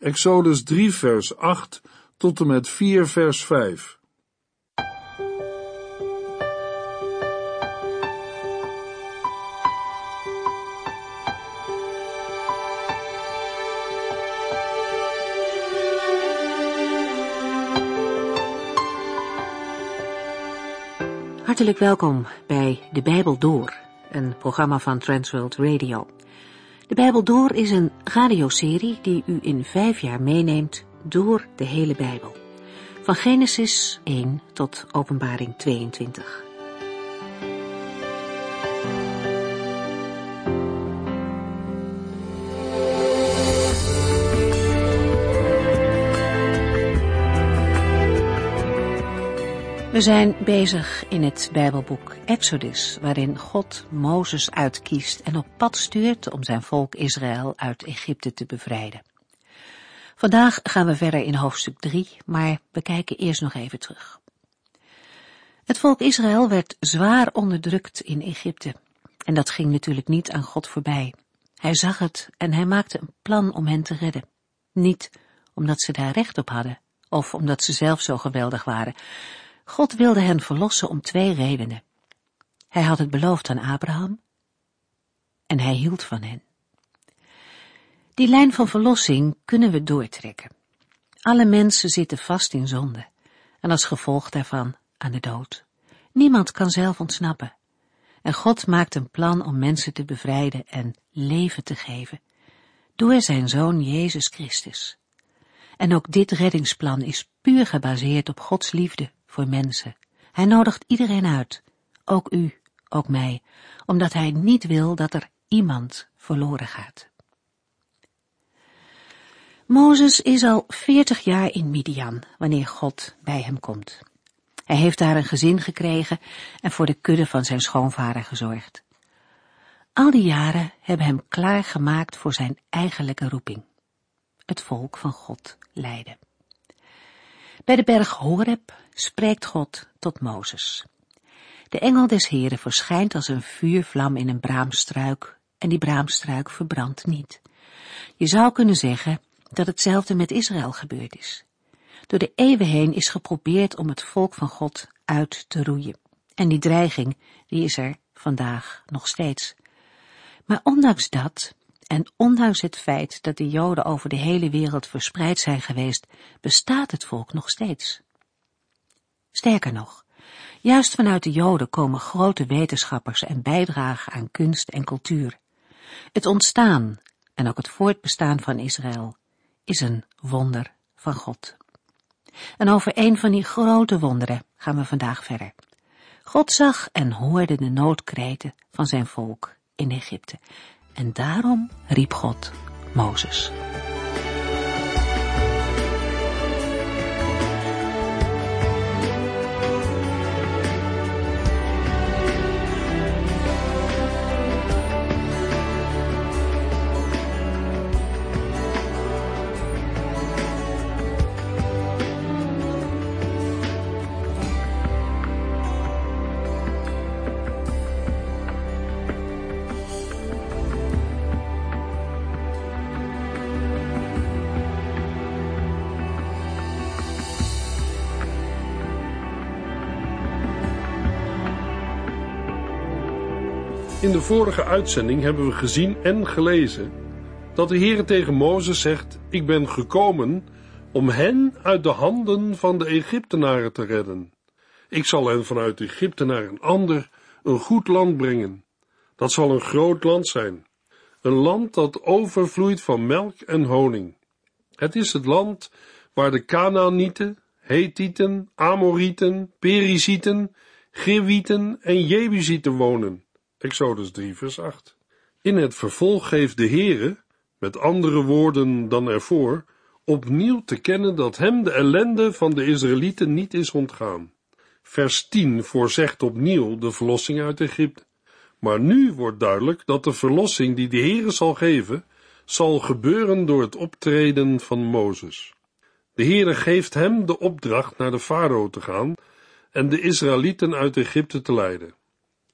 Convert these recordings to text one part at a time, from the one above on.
Exodus 3 vers 8 tot en met 4 vers 5. Hartelijk welkom bij De Bijbel Door, een programma van Transworld Radio. De Bijbel Door is een radioserie die u in vijf jaar meeneemt door de hele Bijbel. Van Genesis 1 tot Openbaring 22. We zijn bezig in het Bijbelboek Exodus, waarin God Mozes uitkiest en op pad stuurt om zijn volk Israël uit Egypte te bevrijden. Vandaag gaan we verder in hoofdstuk 3, maar we kijken eerst nog even terug. Het volk Israël werd zwaar onderdrukt in Egypte. En dat ging natuurlijk niet aan God voorbij. Hij zag het en hij maakte een plan om hen te redden. Niet omdat ze daar recht op hadden, of omdat ze zelf zo geweldig waren, God wilde hen verlossen om twee redenen. Hij had het beloofd aan Abraham en hij hield van hen. Die lijn van verlossing kunnen we doortrekken. Alle mensen zitten vast in zonde en als gevolg daarvan aan de dood. Niemand kan zelf ontsnappen. En God maakt een plan om mensen te bevrijden en leven te geven door zijn Zoon Jezus Christus. En ook dit reddingsplan is puur gebaseerd op Gods liefde voor mensen. Hij nodigt iedereen uit, ook u, ook mij, omdat hij niet wil dat er iemand verloren gaat. Mozes is al veertig jaar in Midian, wanneer God bij hem komt. Hij heeft daar een gezin gekregen en voor de kudde van zijn schoonvader gezorgd. Al die jaren hebben hem klaargemaakt voor zijn eigenlijke roeping. Het volk van God leiden. Bij de berg Horeb spreekt God tot Mozes. De engel des Heren verschijnt als een vuurvlam in een braamstruik en die braamstruik verbrandt niet. Je zou kunnen zeggen dat hetzelfde met Israël gebeurd is. Door de eeuwen heen is geprobeerd om het volk van God uit te roeien. En die dreiging, die is er vandaag nog steeds. Maar ondanks dat, en ondanks het feit dat de Joden over de hele wereld verspreid zijn geweest, bestaat het volk nog steeds. Sterker nog, juist vanuit de Joden komen grote wetenschappers en bijdragen aan kunst en cultuur. Het ontstaan en ook het voortbestaan van Israël is een wonder van God. En over een van die grote wonderen gaan we vandaag verder. God zag en hoorde de noodkreten van zijn volk in Egypte. En daarom riep God Mozes. In de vorige uitzending hebben we gezien en gelezen dat de Heer tegen Mozes zegt: Ik ben gekomen om hen uit de handen van de Egyptenaren te redden. Ik zal hen vanuit Egypte naar een ander, een goed land brengen. Dat zal een groot land zijn. Een land dat overvloeit van melk en honing. Het is het land waar de Canaanieten, Hethieten, Amorieten, Perizieten, Gewieten en Jebusieten wonen. Exodus 3 vers 8. In het vervolg geeft de Heere, met andere woorden dan ervoor, opnieuw te kennen dat hem de ellende van de Israëlieten niet is ontgaan. Vers 10 voorzegt opnieuw de verlossing uit Egypte. Maar nu wordt duidelijk dat de verlossing die de Heere zal geven, zal gebeuren door het optreden van Mozes. De Heere geeft hem de opdracht naar de farao te gaan en de Israëlieten uit Egypte te leiden.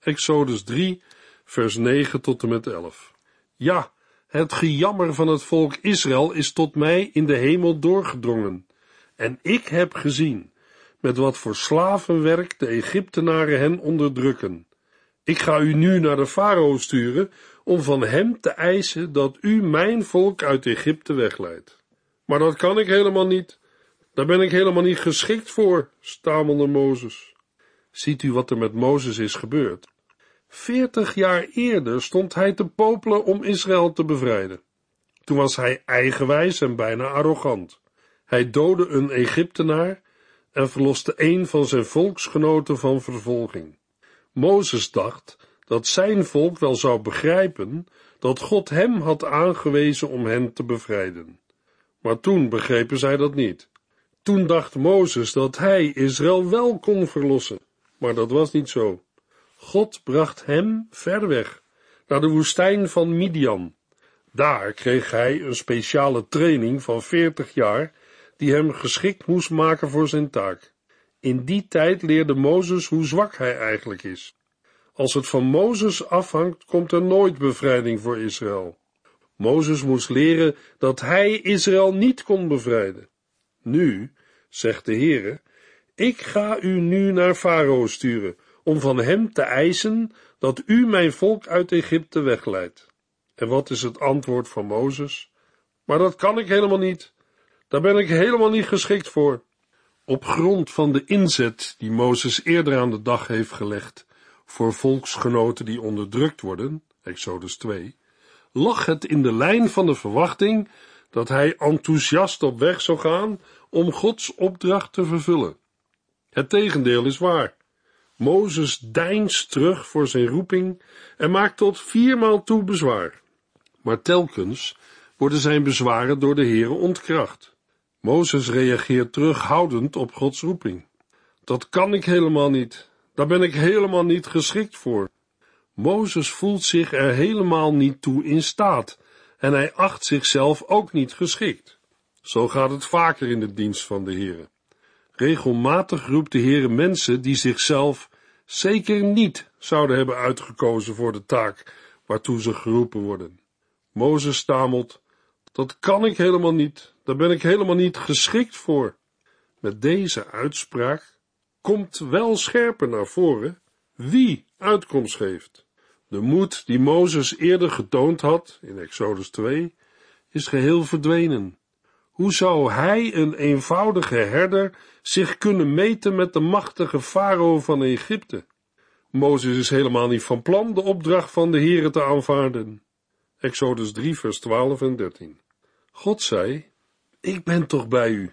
Exodus 3, vers 9 tot en met 11. Ja, Het gejammer van het volk Israël is tot mij in de hemel doorgedrongen, en ik heb gezien met wat voor slavenwerk de Egyptenaren hen onderdrukken. Ik ga u nu naar de farao sturen om van hem te eisen dat u mijn volk uit Egypte wegleidt. Maar dat kan ik helemaal niet. Daar ben ik helemaal niet geschikt voor, stamelde Mozes. Ziet u wat er met Mozes is gebeurd? Veertig jaar eerder stond hij te popelen om Israël te bevrijden. Toen was hij eigenwijs en bijna arrogant. Hij doodde een Egyptenaar en verloste een van zijn volksgenoten van vervolging. Mozes dacht dat zijn volk wel zou begrijpen dat God hem had aangewezen om hen te bevrijden. Maar toen begrepen zij dat niet. Toen dacht Mozes dat hij Israël wel kon verlossen, maar dat was niet zo. God bracht hem ver weg, naar de woestijn van Midian. Daar kreeg hij een speciale training van veertig jaar, die hem geschikt moest maken voor zijn taak. In die tijd leerde Mozes hoe zwak hij eigenlijk is. Als het van Mozes afhangt, komt er nooit bevrijding voor Israël. Mozes moest leren dat hij Israël niet kon bevrijden. Nu, zegt de Heere, ik ga u nu naar Farao sturen, om van hem te eisen dat u mijn volk uit Egypte wegleidt. En wat is het antwoord van Mozes? Maar dat kan ik helemaal niet. Daar ben ik helemaal niet geschikt voor. Op grond van de inzet die Mozes eerder aan de dag heeft gelegd voor volksgenoten die onderdrukt worden, Exodus 2, lag het in de lijn van de verwachting dat hij enthousiast op weg zou gaan om Gods opdracht te vervullen. Het tegendeel is waar. Mozes deinst terug voor zijn roeping en maakt tot viermaal toe bezwaar. Maar telkens worden zijn bezwaren door de Heere ontkracht. Mozes reageert terughoudend op Gods roeping. Dat kan ik helemaal niet. Daar ben ik helemaal niet geschikt voor. Mozes voelt zich er helemaal niet toe in staat en hij acht zichzelf ook niet geschikt. Zo gaat het vaker in de dienst van de Heere. Regelmatig roept de Heere mensen die zichzelf zeker niet zouden hebben uitgekozen voor de taak waartoe ze geroepen worden. Mozes stamelt, dat kan ik helemaal niet, daar ben ik helemaal niet geschikt voor. Met deze uitspraak komt wel scherper naar voren wie uitkomst geeft. De moed die Mozes eerder getoond had, in Exodus 2, is geheel verdwenen. Hoe zou hij, een eenvoudige herder, zich kunnen meten met de machtige farao van Egypte? Mozes is helemaal niet van plan de opdracht van de Heere te aanvaarden. Exodus 3, vers 12 en 13. God zei, ik ben toch bij u.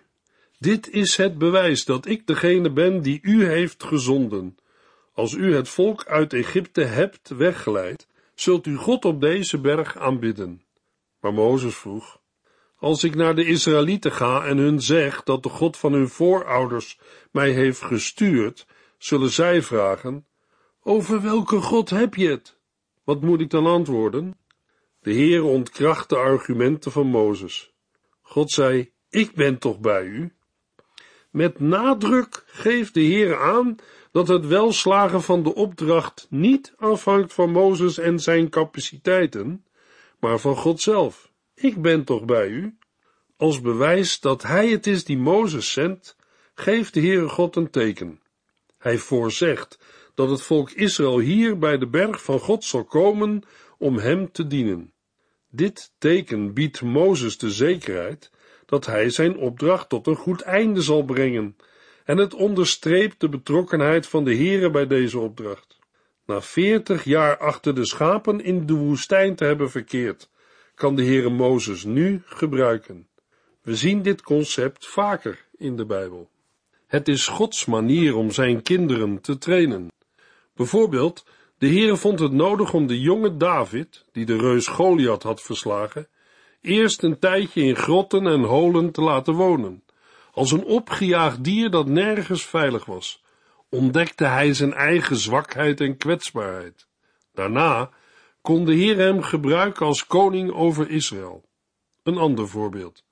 Dit is het bewijs dat ik degene ben die u heeft gezonden. Als u het volk uit Egypte hebt weggeleid, zult u God op deze berg aanbidden. Maar Mozes vroeg, als ik naar de Israëlieten ga en hun zeg dat de God van hun voorouders mij heeft gestuurd, zullen zij vragen, over welke God heb je het? Wat moet ik dan antwoorden? De Heer ontkracht de argumenten van Mozes. God zei, ik ben toch bij u? Met nadruk geeft de Heer aan dat het welslagen van de opdracht niet afhangt van Mozes en zijn capaciteiten, maar van God zelf. Ik ben toch bij u? Als bewijs dat hij het is die Mozes zendt, geeft de Heere God een teken. Hij voorzegt dat het volk Israël hier bij de berg van God zal komen om hem te dienen. Dit teken biedt Mozes de zekerheid dat hij zijn opdracht tot een goed einde zal brengen, en het onderstreept de betrokkenheid van de Heere bij deze opdracht. Na veertig jaar achter de schapen in de woestijn te hebben verkeerd, kan de Heere Mozes nu gebruiken. We zien dit concept vaker in de Bijbel. Het is Gods manier om zijn kinderen te trainen. Bijvoorbeeld, de Heere vond het nodig om de jonge David, die de reus Goliath had verslagen, eerst een tijdje in grotten en holen te laten wonen. Als een opgejaagd dier dat nergens veilig was, ontdekte hij zijn eigen zwakheid en kwetsbaarheid. Daarna kon de Heer hem gebruiken als koning over Israël. Een ander voorbeeld.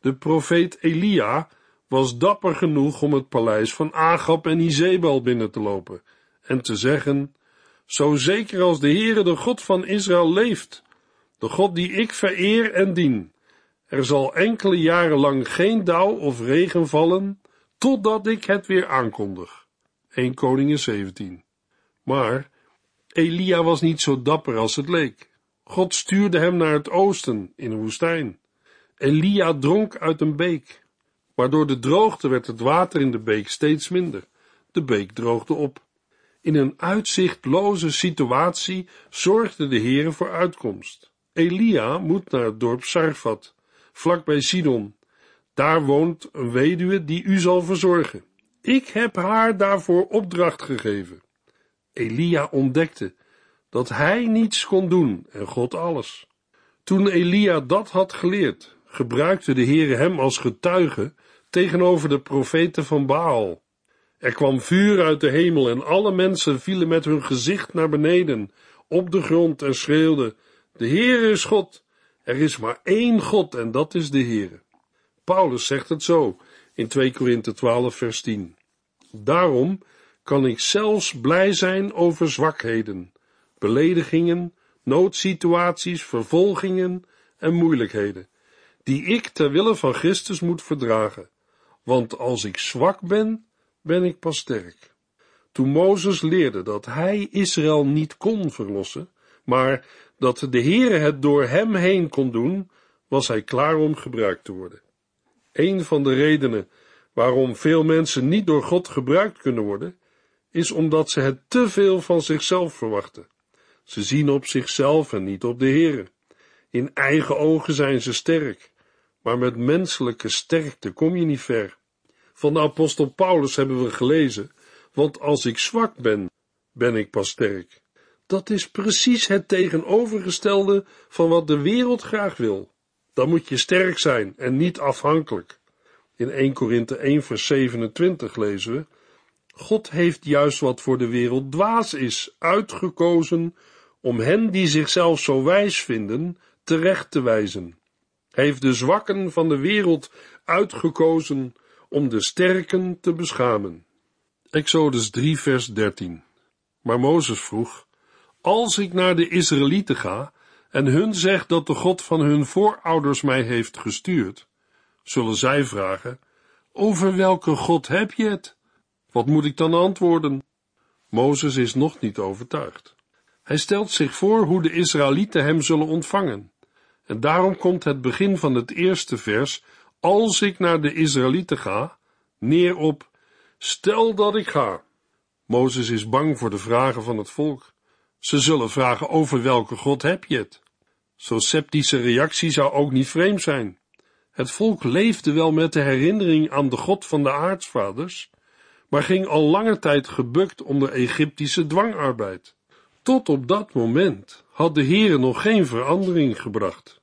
De profeet Elia was dapper genoeg om het paleis van Agab en Izebel binnen te lopen en te zeggen, zo zeker als de Heere de God van Israël leeft, de God die ik vereer en dien. Er zal enkele jaren lang geen dauw of regen vallen, totdat ik het weer aankondig. 1 Koningen 17. Maar Elia was niet zo dapper als het leek. God stuurde hem naar het oosten, in een woestijn. Elia dronk uit een beek, maar door de droogte werd het water in de beek steeds minder. De beek droogde op. In een uitzichtloze situatie zorgde de Heere voor uitkomst. Elia moet naar het dorp Sarfat, vlakbij Sidon. Daar woont een weduwe die u zal verzorgen. Ik heb haar daarvoor opdracht gegeven. Elia ontdekte dat hij niets kon doen en God alles. Toen Elia dat had geleerd, gebruikte de Heere hem als getuige tegenover de profeten van Baal. Er kwam vuur uit de hemel en alle mensen vielen met hun gezicht naar beneden, op de grond en schreeuwden, de Heere is God, er is maar één God en dat is de Heere. Paulus zegt het zo in 2 Korinthe 12 vers 10. Daarom kan ik zelfs blij zijn over zwakheden, beledigingen, noodsituaties, vervolgingen en moeilijkheden, die ik ter wille van Christus moet verdragen. Want als ik zwak ben, ben ik pas sterk. Toen Mozes leerde dat hij Israël niet kon verlossen, maar dat de Heere het door hem heen kon doen, was hij klaar om gebruikt te worden. Een van de redenen waarom veel mensen niet door God gebruikt kunnen worden, is omdat ze het te veel van zichzelf verwachten. Ze zien op zichzelf en niet op de Heere. In eigen ogen zijn ze sterk, maar met menselijke sterkte kom je niet ver. Van de apostel Paulus hebben we gelezen, want als ik zwak ben, ben ik pas sterk. Dat is precies het tegenovergestelde van wat de wereld graag wil. Dan moet je sterk zijn en niet afhankelijk. In 1 Korinthe 1 vers 27 lezen we, God heeft juist wat voor de wereld dwaas is, uitgekozen om hen die zichzelf zo wijs vinden, terecht te wijzen. Hij heeft de zwakken van de wereld uitgekozen om de sterken te beschamen. Exodus 3 vers 13 Maar Mozes vroeg, als ik naar de Israëlieten ga en hun zeg dat de God van hun voorouders mij heeft gestuurd, zullen zij vragen, over welke God heb je het? Wat moet ik dan antwoorden? Mozes is nog niet overtuigd. Hij stelt zich voor hoe de Israëlieten hem zullen ontvangen. En daarom komt het begin van het eerste vers, als ik naar de Israëlieten ga, neer op, stel dat ik ga. Mozes is bang voor de vragen van het volk. Ze zullen vragen over welke God heb je het? Zo'n sceptische reactie zou ook niet vreemd zijn. Het volk leefde wel met de herinnering aan de God van de aartsvaders, maar ging al lange tijd gebukt onder Egyptische dwangarbeid. Tot op dat moment had de Heere nog geen verandering gebracht.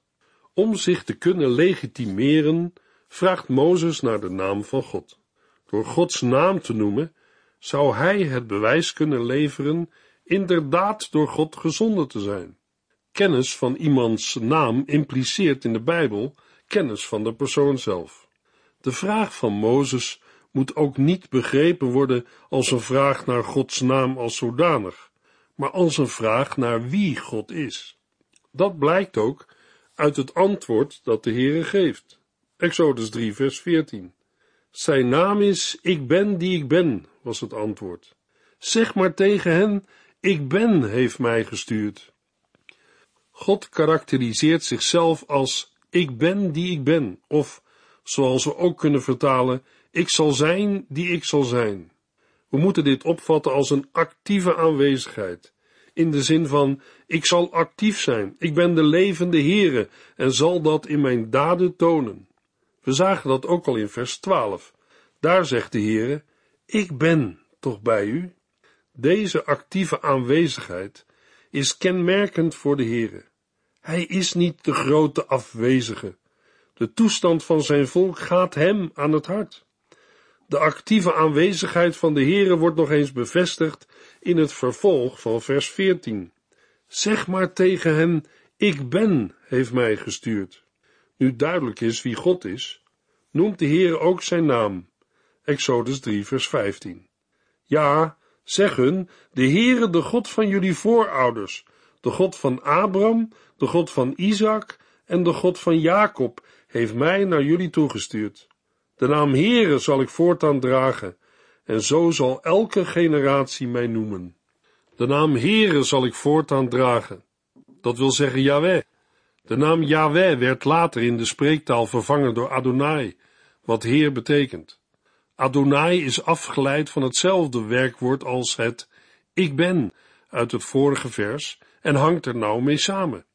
Om zich te kunnen legitimeren, vraagt Mozes naar de naam van God. Door Gods naam te noemen, zou hij het bewijs kunnen leveren inderdaad door God gezonden te zijn. Kennis van iemands naam impliceert in de Bijbel kennis van de persoon zelf. De vraag van Mozes moet ook niet begrepen worden als een vraag naar Gods naam als zodanig, maar als een vraag naar wie God is. Dat blijkt ook uit het antwoord dat de Heere geeft. Exodus 3, vers 14. Zijn naam is Ik ben die ik ben, was het antwoord. Zeg maar tegen hen, Ik ben heeft mij gestuurd. God karakteriseert zichzelf als Ik ben die ik ben, of zoals we ook kunnen vertalen, Ik zal zijn die ik zal zijn. We moeten dit opvatten als een actieve aanwezigheid, in de zin van, ik zal actief zijn, ik ben de levende Heere en zal dat in mijn daden tonen. We zagen dat ook al in vers 12. Daar zegt de Heere, ik ben toch bij u? Deze actieve aanwezigheid is kenmerkend voor de Heere. Hij is niet de grote afwezige. De toestand van zijn volk gaat hem aan het hart. De actieve aanwezigheid van de Heere wordt nog eens bevestigd in het vervolg van vers 14. Zeg maar tegen hen, ik ben, heeft mij gestuurd. Nu duidelijk is wie God is, noemt de Heere ook zijn naam. Exodus 3 vers 15. Ja, zeg hun, de Heere, de God van jullie voorouders, De God van Abraham, de God van Isaac en de God van Jacob heeft mij naar jullie toegestuurd. De naam Heere zal ik voortaan dragen, en zo zal elke generatie mij noemen. De naam Heere zal ik voortaan dragen. Dat wil zeggen Yahweh. De naam Yahweh werd later in de spreektaal vervangen door Adonai, wat Heer betekent. Adonai is afgeleid van hetzelfde werkwoord als het ik ben uit het vorige vers en hangt er nauw mee samen.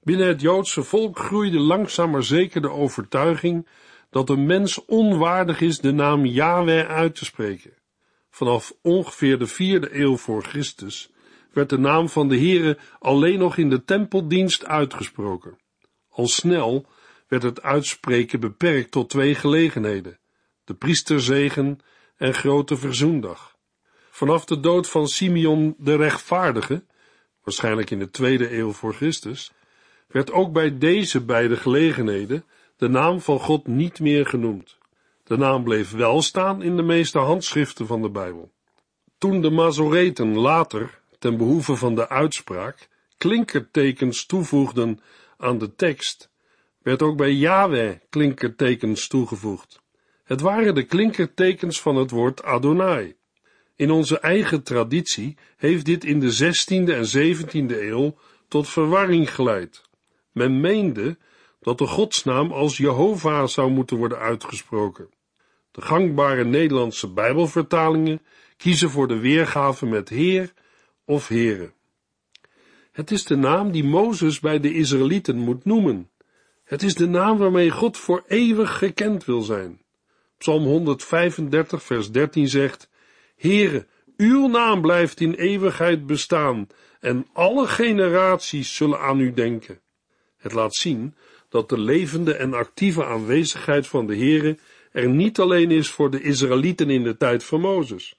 Binnen het Joodse volk groeide langzaam maar zeker de overtuiging dat een mens onwaardig is de naam Yahweh uit te spreken. Vanaf ongeveer de vierde eeuw voor Christus werd de naam van de Heere alleen nog in de tempeldienst uitgesproken. Al snel werd het uitspreken beperkt tot twee gelegenheden, de priesterzegen en grote verzoendag. Vanaf de dood van Simeon de rechtvaardige, waarschijnlijk in de tweede eeuw voor Christus, werd ook bij deze beide gelegenheden de naam van God niet meer genoemd. De naam bleef wel staan in de meeste handschriften van de Bijbel. Toen de Mazoreten later, ten behoeve van de uitspraak, klinkertekens toevoegden aan de tekst, werd ook bij Yahweh klinkertekens toegevoegd. Het waren de klinkertekens van het woord Adonai. In onze eigen traditie heeft dit in de 16e en 17e eeuw tot verwarring geleid. Men meende dat de godsnaam als Jehovah zou moeten worden uitgesproken. De gangbare Nederlandse Bijbelvertalingen kiezen voor de weergave met Heer of Heren. Het is de naam die Mozes bij de Israëlieten moet noemen. Het is de naam waarmee God voor eeuwig gekend wil zijn. Psalm 135, vers 13 zegt: Heere, uw naam blijft in eeuwigheid bestaan en alle generaties zullen aan u denken. Het laat zien dat de levende en actieve aanwezigheid van de Heere er niet alleen is voor de Israëlieten in de tijd van Mozes.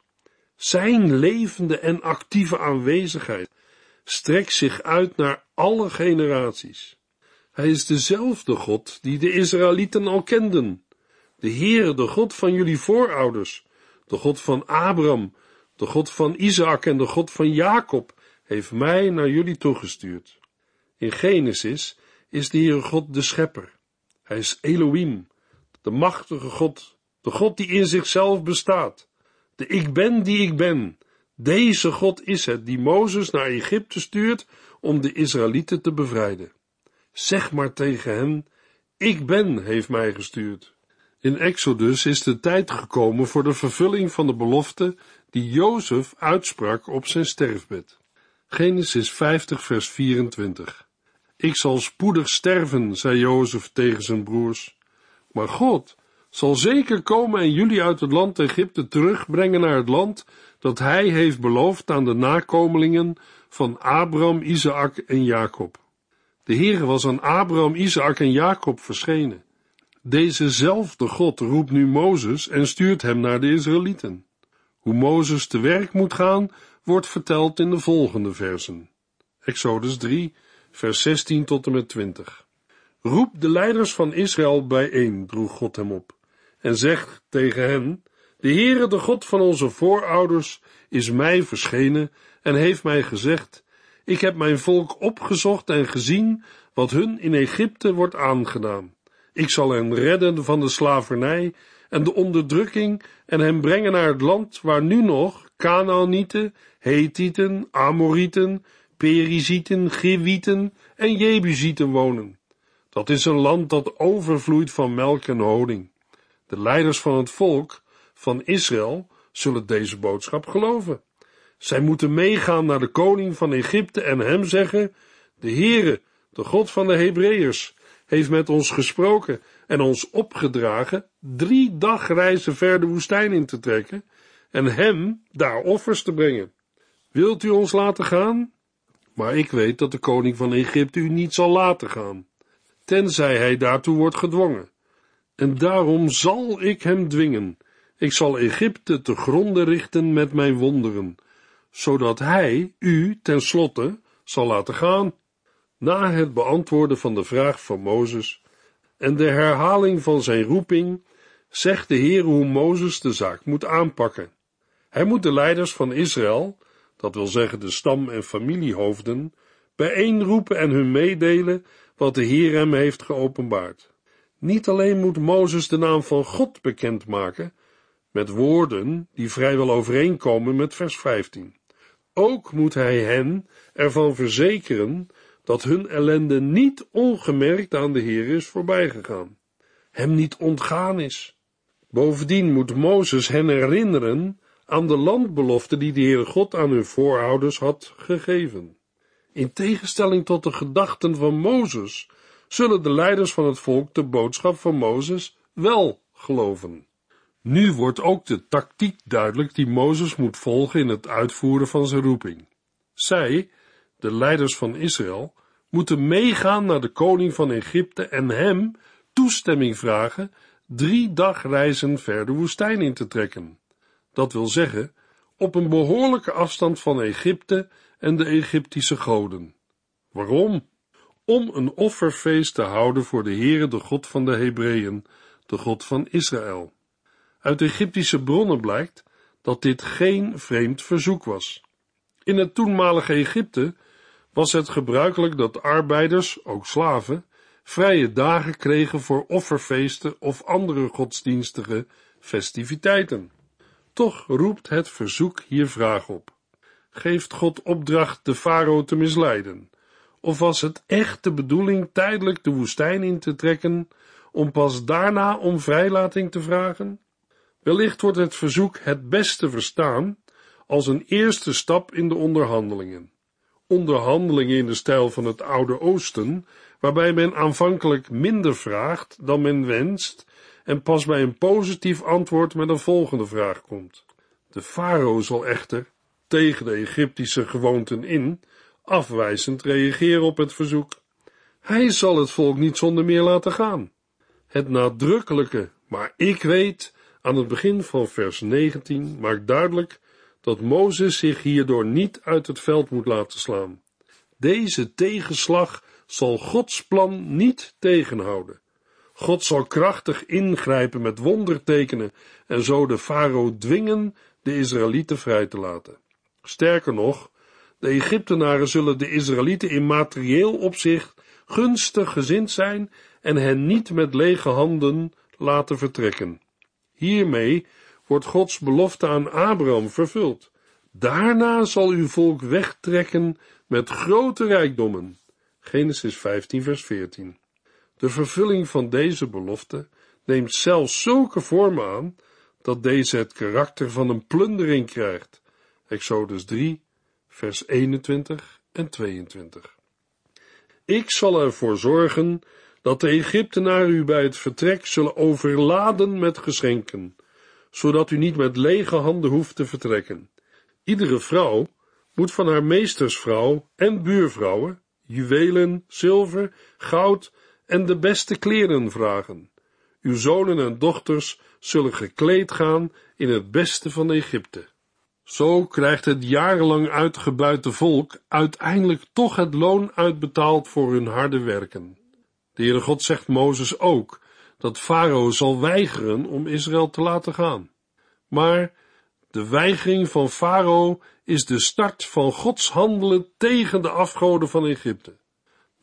Zijn levende en actieve aanwezigheid strekt zich uit naar alle generaties. Hij is dezelfde God die de Israëlieten al kenden. De Heere, de God van jullie voorouders, de God van Abraham, de God van Isaac en de God van Jacob, heeft mij naar jullie toegestuurd. In Genesis is de Heere God de Schepper. Hij is Elohim, de machtige God, de God die in zichzelf bestaat, de ik ben die ik ben. Deze God is het die Mozes naar Egypte stuurt om de Israëlieten te bevrijden. Zeg maar tegen hen, ik ben heeft mij gestuurd. In Exodus is de tijd gekomen voor de vervulling van de belofte die Jozef uitsprak op zijn sterfbed. Genesis 50 vers 24 Ik zal spoedig sterven, zei Jozef tegen zijn broers, maar God zal zeker komen en jullie uit het land Egypte terugbrengen naar het land dat hij heeft beloofd aan de nakomelingen van Abraham, Isaac en Jacob. De Heere was aan Abraham, Isaac en Jacob verschenen. Dezezelfde God roept nu Mozes en stuurt hem naar de Israëlieten. Hoe Mozes te werk moet gaan, wordt verteld in de volgende versen. Exodus 3, vers 16 tot en met 20. Roep de leiders van Israël bijeen, droeg God hem op, en zeg tegen hen, de Heere, de God van onze voorouders, is mij verschenen en heeft mij gezegd, ik heb mijn volk opgezocht en gezien wat hun in Egypte wordt aangedaan. Ik zal hen redden van de slavernij en de onderdrukking en hen brengen naar het land waar nu nog Canaanieten, Hethieten, Amorieten, Perizieten, Gewieten en Jebusieten wonen. Dat is een land dat overvloeit van melk en honing. De leiders van het volk van Israël zullen deze boodschap geloven. Zij moeten meegaan naar de koning van Egypte en hem zeggen, de Heere, de God van de Hebreeërs, heeft met ons gesproken en ons opgedragen drie dagreizen ver de woestijn in te trekken en hem daar offers te brengen. Wilt u ons laten gaan? Maar ik weet dat de koning van Egypte u niet zal laten gaan, tenzij hij daartoe wordt gedwongen. En daarom zal ik hem dwingen. Ik zal Egypte te gronde richten met mijn wonderen, zodat hij u tenslotte zal laten gaan. Na het beantwoorden van de vraag van Mozes en de herhaling van zijn roeping, zegt de Heer hoe Mozes de zaak moet aanpakken. Hij moet de leiders van Israël, dat wil zeggen de stam- en familiehoofden, bijeenroepen en hun meedelen wat de Heer hem heeft geopenbaard. Niet alleen moet Mozes de naam van God bekendmaken, met woorden die vrijwel overeenkomen met vers 15. Ook moet hij hen ervan verzekeren dat hun ellende niet ongemerkt aan de Heer is voorbijgegaan, hem niet ontgaan is. Bovendien moet Mozes hen herinneren aan de landbelofte die de Heere God aan hun voorouders had gegeven. In tegenstelling tot de gedachten van Mozes, zullen de leiders van het volk de boodschap van Mozes wel geloven. Nu wordt ook de tactiek duidelijk die Mozes moet volgen in het uitvoeren van zijn roeping. Zij, de leiders van Israël, moeten meegaan naar de koning van Egypte en hem toestemming vragen drie dagreizen ver de woestijn in te trekken. Dat wil zeggen, op een behoorlijke afstand van Egypte en de Egyptische goden. Waarom? Om een offerfeest te houden voor de Heere, de God van de Hebreeën, de God van Israël. Uit Egyptische bronnen blijkt dat dit geen vreemd verzoek was. In het toenmalige Egypte was het gebruikelijk dat arbeiders, ook slaven, vrije dagen kregen voor offerfeesten of andere godsdienstige festiviteiten. Toch roept het verzoek hier vraag op. Geeft God opdracht de farao te misleiden? Of was het echt de bedoeling tijdelijk de woestijn in te trekken om pas daarna om vrijlating te vragen? Wellicht wordt het verzoek het beste verstaan als een eerste stap in de onderhandelingen. Onderhandelingen in de stijl van het Oude Oosten, waarbij men aanvankelijk minder vraagt dan men wenst en pas bij een positief antwoord met een volgende vraag komt. De farao zal echter, tegen de Egyptische gewoonten in, afwijzend reageren op het verzoek. Hij zal het volk niet zonder meer laten gaan. Het nadrukkelijke, maar ik weet, aan het begin van vers 19 maakt duidelijk dat Mozes zich hierdoor niet uit het veld moet laten slaan. Deze tegenslag zal Gods plan niet tegenhouden. God zal krachtig ingrijpen met wondertekenen en zo de farao dwingen de Israëlieten vrij te laten. Sterker nog, de Egyptenaren zullen de Israëlieten in materieel opzicht gunstig gezind zijn en hen niet met lege handen laten vertrekken. Hiermee wordt Gods belofte aan Abraham vervuld. Daarna zal uw volk wegtrekken met grote rijkdommen. Genesis 15, vers 14. De vervulling van deze belofte neemt zelfs zulke vormen aan dat deze het karakter van een plundering krijgt. Exodus 3, vers 21 en 22. Ik zal ervoor zorgen dat de Egyptenaren u bij het vertrek zullen overladen met geschenken, zodat u niet met lege handen hoeft te vertrekken. Iedere vrouw moet van haar meestersvrouw en buurvrouwen juwelen, zilver, goud en de beste kleren vragen. Uw zonen en dochters zullen gekleed gaan in het beste van Egypte. Zo krijgt het jarenlang uitgebuite volk uiteindelijk toch het loon uitbetaald voor hun harde werken. De Heere God zegt Mozes ook dat Farao zal weigeren om Israël te laten gaan. Maar de weigering van Farao is de start van Gods handelen tegen de afgoden van Egypte.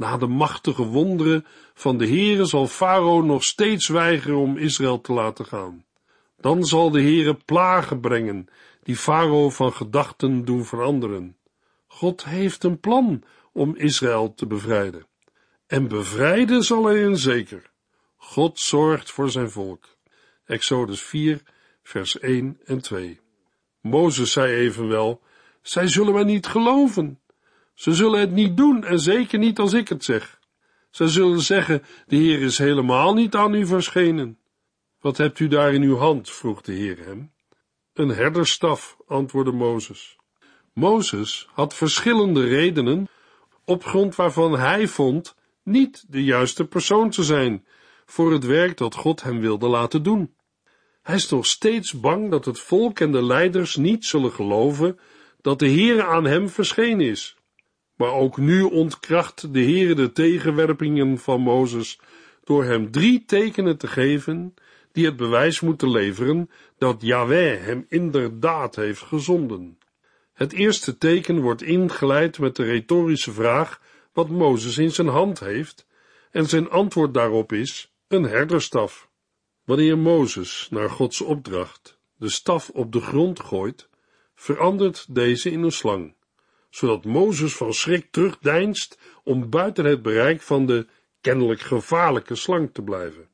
Na de machtige wonderen van de Heere zal Farao nog steeds weigeren om Israël te laten gaan. Dan zal de Heere plagen brengen, die Farao van gedachten doen veranderen. God heeft een plan om Israël te bevrijden. En bevrijden zal hij een zeker. God zorgt voor zijn volk. Exodus 4, vers 1 en 2. Mozes zei evenwel, zij zullen mij niet geloven. Ze zullen het niet doen en zeker niet als ik het zeg. Zij zullen zeggen, de Heer is helemaal niet aan u verschenen. Wat hebt u daar in uw hand? vroeg de Heer hem. Een herderstaf, antwoordde Mozes. Mozes had verschillende redenen, op grond waarvan hij vond niet de juiste persoon te zijn voor het werk dat God hem wilde laten doen. Hij is nog steeds bang dat het volk en de leiders niet zullen geloven dat de Heere aan hem verschenen is. Maar ook nu ontkracht de Heere de tegenwerpingen van Mozes door hem drie tekenen te geven die het bewijs moeten leveren dat Yahweh hem inderdaad heeft gezonden. Het eerste teken wordt ingeleid met de retorische vraag wat Mozes in zijn hand heeft, en zijn antwoord daarop is een herderstaf. Wanneer Mozes, naar Gods opdracht, de staf op de grond gooit, verandert deze in een slang, zodat Mozes van schrik terugdeinst om buiten het bereik van de kennelijk gevaarlijke slang te blijven.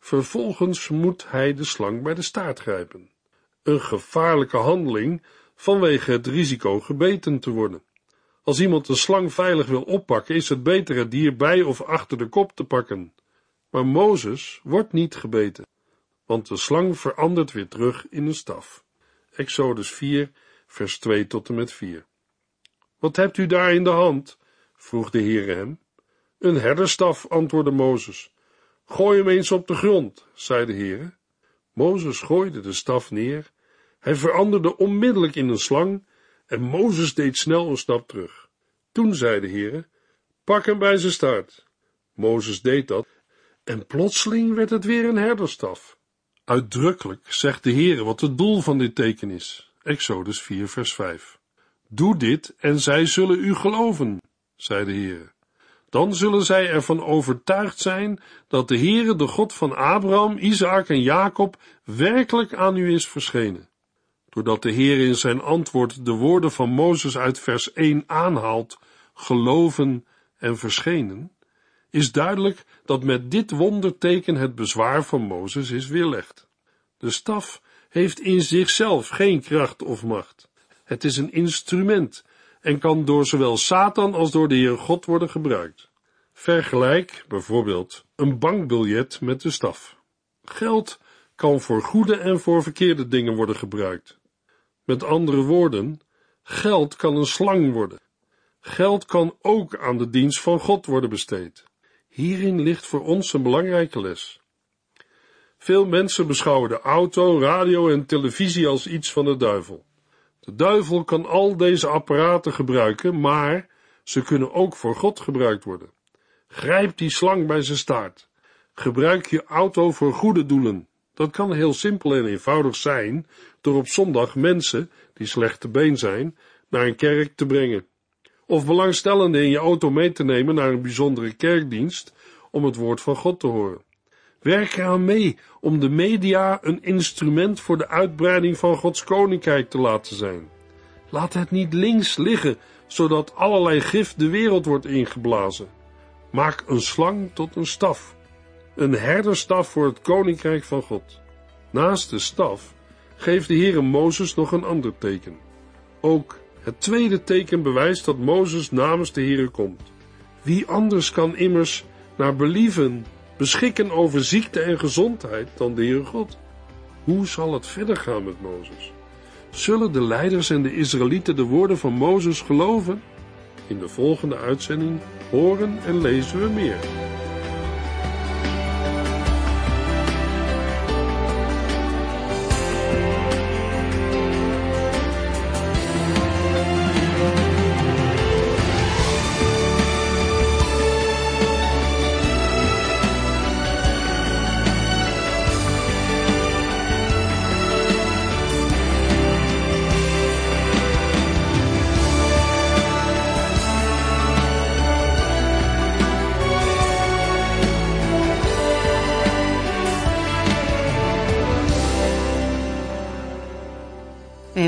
Vervolgens moet hij de slang bij de staart grijpen. Een gevaarlijke handeling vanwege het risico gebeten te worden. Als iemand een slang veilig wil oppakken, is het beter het dier bij of achter de kop te pakken. Maar Mozes wordt niet gebeten, want de slang verandert weer terug in een staf. Exodus 4, vers 2 tot en met 4. Wat hebt u daar in de hand? vroeg de Heere hem. Een herderstaf, antwoordde Mozes. Gooi hem eens op de grond, zei de Heere. Mozes gooide de staf neer. Hij veranderde onmiddellijk in een slang en Mozes deed snel een stap terug. Toen zei de Heere, pak hem bij zijn staart. Mozes deed dat en plotseling werd het weer een herderstaf. Uitdrukkelijk zegt de Heere wat het doel van dit teken is. Exodus 4 vers 5. Doe dit en zij zullen u geloven, zei de Heere. Dan zullen zij ervan overtuigd zijn dat de Heere, de God van Abraham, Isaac en Jacob, werkelijk aan u is verschenen. Doordat de Heer in zijn antwoord de woorden van Mozes uit vers 1 aanhaalt, geloven en verschenen, is duidelijk dat met dit wonderteken het bezwaar van Mozes is weerlegd. De staf heeft in zichzelf geen kracht of macht. Het is een instrument en kan door zowel Satan als door de Heer God worden gebruikt. Vergelijk bijvoorbeeld een bankbiljet met de staf. Geld kan voor goede en voor verkeerde dingen worden gebruikt. Met andere woorden, geld kan een slang worden. Geld kan ook aan de dienst van God worden besteed. Hierin ligt voor ons een belangrijke les. Veel mensen beschouwen de auto, radio en televisie als iets van de duivel. De duivel kan al deze apparaten gebruiken, maar ze kunnen ook voor God gebruikt worden. Grijp die slang bij zijn staart. Gebruik je auto voor goede doelen. Dat kan heel simpel en eenvoudig zijn door op zondag mensen die slecht te been zijn naar een kerk te brengen. Of belangstellenden in je auto mee te nemen naar een bijzondere kerkdienst om het woord van God te horen. Werk eraan mee om de media een instrument voor de uitbreiding van Gods koninkrijk te laten zijn. Laat het niet links liggen, zodat allerlei gif de wereld wordt ingeblazen. Maak een slang tot een staf, een herderstaf voor het koninkrijk van God. Naast de staf geeft de Heere Mozes nog een ander teken. Ook het tweede teken bewijst dat Mozes namens de Heere komt. Wie anders kan immers naar believen beschikken over ziekte en gezondheid dan de Heere God? Hoe zal het verder gaan met Mozes? Zullen de leiders en de Israëlieten de woorden van Mozes geloven? In de volgende uitzending horen en lezen we meer.